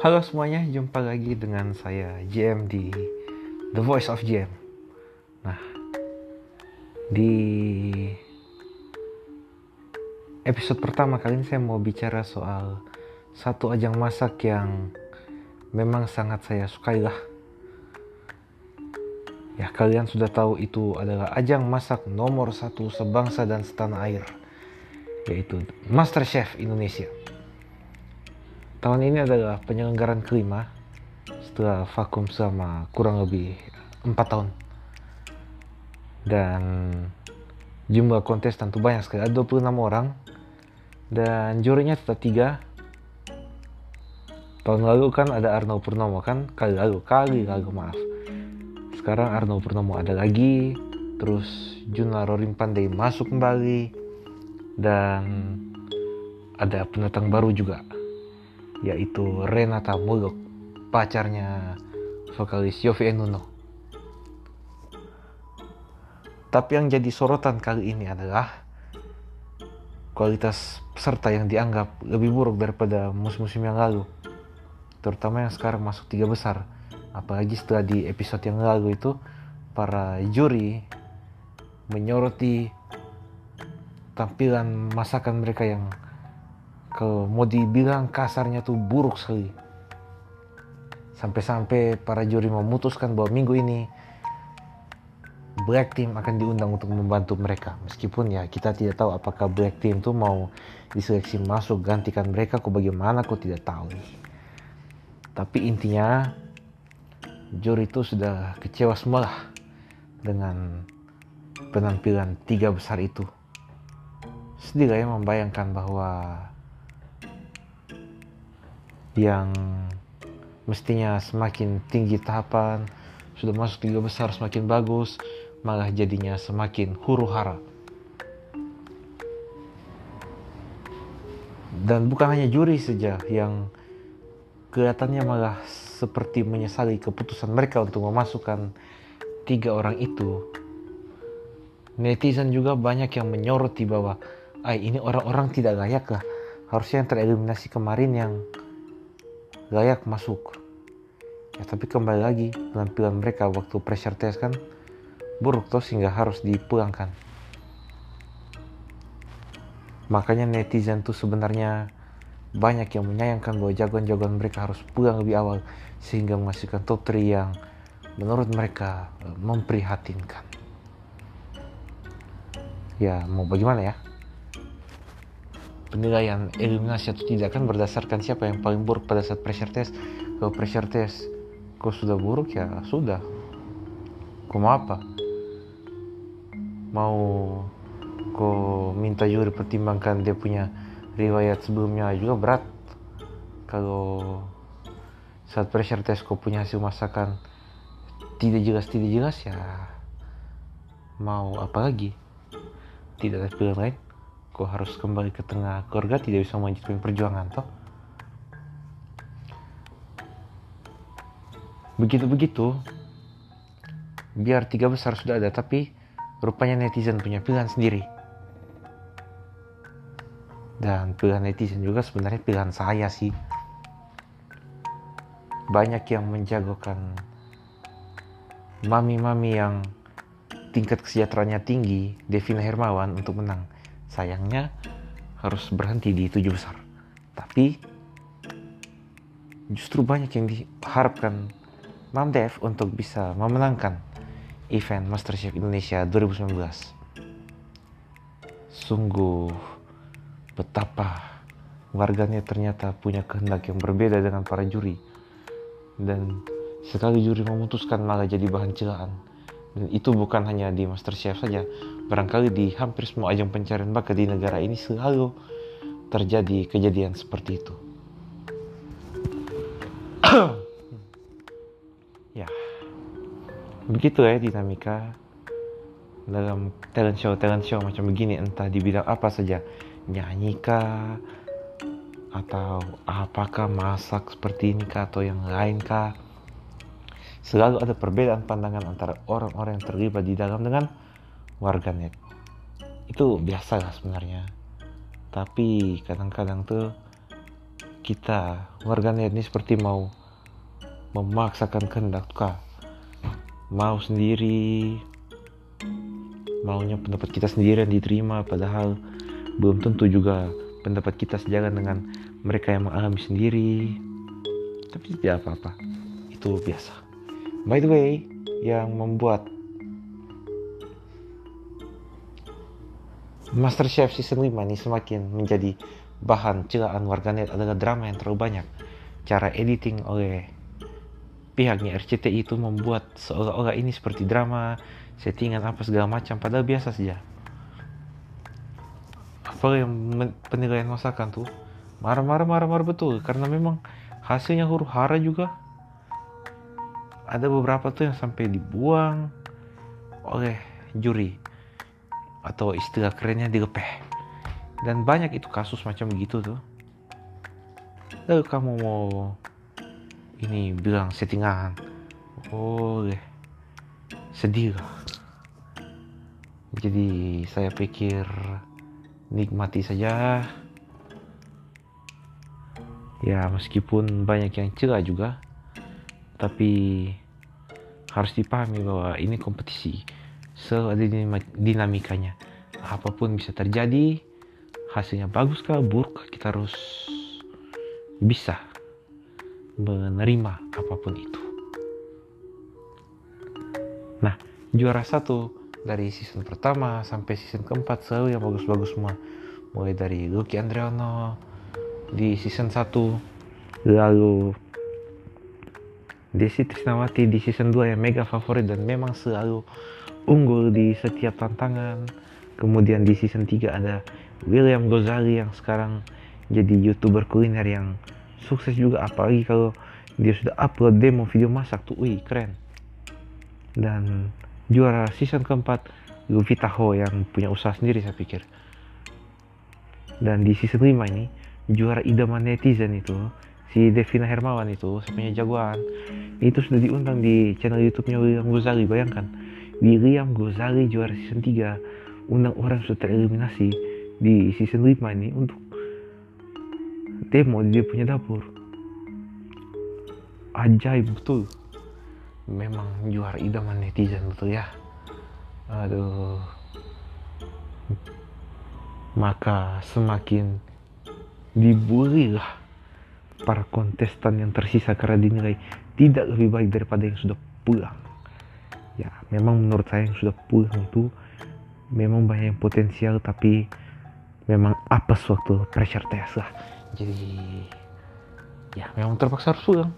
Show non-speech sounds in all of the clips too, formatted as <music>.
Halo semuanya, jumpa lagi dengan saya JM di The Voice of JM. Nah, di episode pertama kali ini saya mau bicara soal satu ajang masak yang memang sangat saya sukai lah. Ya, kalian sudah tahu itu adalah ajang masak nomor satu sebangsa dan setanah air, yaitu MasterChef Indonesia. Tahun ini adalah penyelenggaraan kelima setelah vakum selama kurang lebih 4 tahun. Dan jumlah kontestan tuh banyak sekali, ada 26 orang. Dan jurinya tetap tiga. Tahun lalu kan ada Arno Purnomo kan, kali lalu, kali lalu maaf. Sekarang Arno Purnomo ada lagi, terus Juna Rorim Pandey masuk kembali, dan ada pendatang baru juga yaitu Renata Muluk, pacarnya vokalis Yofi Enuno. Tapi yang jadi sorotan kali ini adalah kualitas peserta yang dianggap lebih buruk daripada musim-musim yang lalu. Terutama yang sekarang masuk tiga besar. Apalagi setelah di episode yang lalu itu para juri menyoroti tampilan masakan mereka yang kalau mau dibilang kasarnya tuh buruk sekali. Sampai-sampai para juri memutuskan bahwa minggu ini Black Team akan diundang untuk membantu mereka. Meskipun ya kita tidak tahu apakah Black Team tuh mau diseleksi masuk gantikan mereka kok bagaimana kok tidak tahu. Tapi intinya juri itu sudah kecewa semua lah dengan penampilan tiga besar itu. Sedih ya membayangkan bahwa yang mestinya semakin tinggi tahapan sudah masuk tiga besar semakin bagus malah jadinya semakin huru hara dan bukan hanya juri saja yang kelihatannya malah seperti menyesali keputusan mereka untuk memasukkan tiga orang itu. Netizen juga banyak yang menyoroti bahwa ay ini orang-orang tidak layak lah. Harusnya yang tereliminasi kemarin yang layak masuk. Ya tapi kembali lagi penampilan mereka waktu pressure test kan buruk tuh sehingga harus dipulangkan. Makanya netizen tuh sebenarnya banyak yang menyayangkan bahwa jagoan-jagoan mereka harus pulang lebih awal sehingga menghasilkan top 3 yang menurut mereka e, memprihatinkan. Ya mau bagaimana ya penilaian eliminasi atau tidak kan berdasarkan siapa yang paling buruk pada saat pressure test. Kalau pressure test kok sudah buruk ya sudah. Kok mau apa? Mau kok minta juri pertimbangkan dia punya riwayat sebelumnya juga berat. Kalau saat pressure test kok punya hasil masakan tidak jelas tidak jelas ya mau apa lagi? Tidak ada pilihan lain kok harus kembali ke tengah keluarga tidak bisa melanjutkan perjuangan toh. Begitu-begitu biar tiga besar sudah ada tapi rupanya netizen punya pilihan sendiri. Dan pilihan netizen juga sebenarnya pilihan saya sih. Banyak yang menjagokan mami-mami yang tingkat kesejahteraannya tinggi Devina Hermawan untuk menang sayangnya harus berhenti di tujuh besar. Tapi justru banyak yang diharapkan Mam Dev untuk bisa memenangkan event MasterChef Indonesia 2019. Sungguh betapa warganya ternyata punya kehendak yang berbeda dengan para juri. Dan sekali juri memutuskan malah jadi bahan celaan. Dan itu bukan hanya di MasterChef saja, Barangkali di hampir semua ajang pencarian bakat di negara ini selalu terjadi kejadian seperti itu. <clears throat> ya, begitu ya dinamika dalam talent show talent show macam begini. Entah di bidang apa saja. Nyanyi kah? Atau apakah masak seperti ini kah? Atau yang lain kah? Selalu ada perbedaan pandangan antara orang-orang yang terlibat di dalam dengan warganet itu biasa lah sebenarnya. Tapi kadang-kadang tuh kita warganet ini seperti mau memaksakan kehendak kah mau sendiri maunya pendapat kita sendiri yang diterima padahal belum tentu juga pendapat kita sejalan dengan mereka yang mengalami sendiri. Tapi tidak apa-apa. Itu biasa. By the way yang membuat Masterchef season 5 ini semakin menjadi bahan celaan warganet adalah drama yang terlalu banyak cara editing oleh pihaknya RCTI itu membuat seolah-olah ini seperti drama, settingan apa segala macam, padahal biasa saja. Apa yang penilaian masakan tuh marah-marah marah-marah betul karena memang hasilnya huru hara juga. Ada beberapa tuh yang sampai dibuang oleh juri atau istilah kerennya dilepeh. Dan banyak itu kasus macam begitu tuh. Lalu kamu mau ini bilang settingan. Oh sedih lah. Jadi saya pikir nikmati saja. Ya meskipun banyak yang cerah juga tapi harus dipahami bahwa ini kompetisi selalu ada dinamikanya apa pun bisa terjadi hasilnya bagus kah buruk kita harus bisa menerima apa pun itu. Nah, juara satu dari season pertama sampai season keempat selalu yang bagus-bagus semua. Mulai dari Lucky Andriano di season 1, lalu Desi Trisnawati di season 2 yang mega favorit dan memang selalu unggul di setiap tantangan. Kemudian di season 3 ada William Gozali yang sekarang jadi youtuber kuliner yang sukses juga. Apalagi kalau dia sudah upload demo video masak tuh wih keren. Dan juara season keempat Luvita Ho yang punya usaha sendiri saya pikir. Dan di season 5 ini juara idaman netizen itu si Devina Hermawan itu sebenarnya jagoan. Itu sudah diundang di channel YouTube-nya William Gozali bayangkan William Gozali juara season 3 undang orang sudah tereliminasi di season 5 ini untuk demo di dia punya dapur. Ajaib betul. Memang juara idaman netizen betul ya. Aduh. Maka semakin dibully lah para kontestan yang tersisa karena dinilai tidak lebih baik daripada yang sudah pulang ya memang menurut saya yang sudah pulang itu memang banyak yang potensial tapi memang apes waktu pressure test lah. Jadi ya memang terpaksa harus pulang.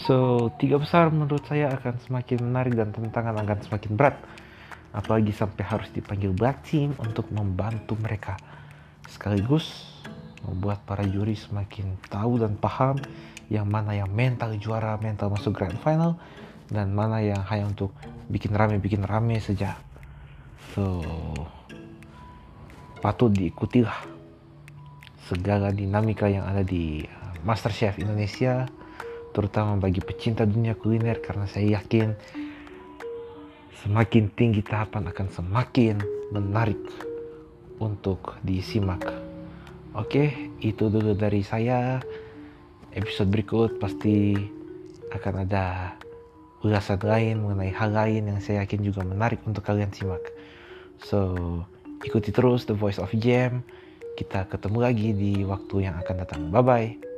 So tiga besar menurut saya akan semakin menarik dan tantangan akan semakin berat. Apalagi sampai harus dipanggil black team untuk membantu mereka. Sekaligus membuat para juri semakin tahu dan paham yang mana yang mental juara mental masuk grand final dan mana yang hanya untuk bikin rame bikin rame saja so patut diikutilah segala dinamika yang ada di uh, MasterChef Indonesia terutama bagi pecinta dunia kuliner karena saya yakin semakin tinggi tahapan akan semakin menarik untuk disimak. Oke, itu dulu dari saya. Episode berikut pasti akan ada ulasan lain mengenai hal lain yang saya yakin juga menarik untuk kalian simak. So, Ikuti terus The Voice of Jam. Kita ketemu lagi di waktu yang akan datang. Bye bye.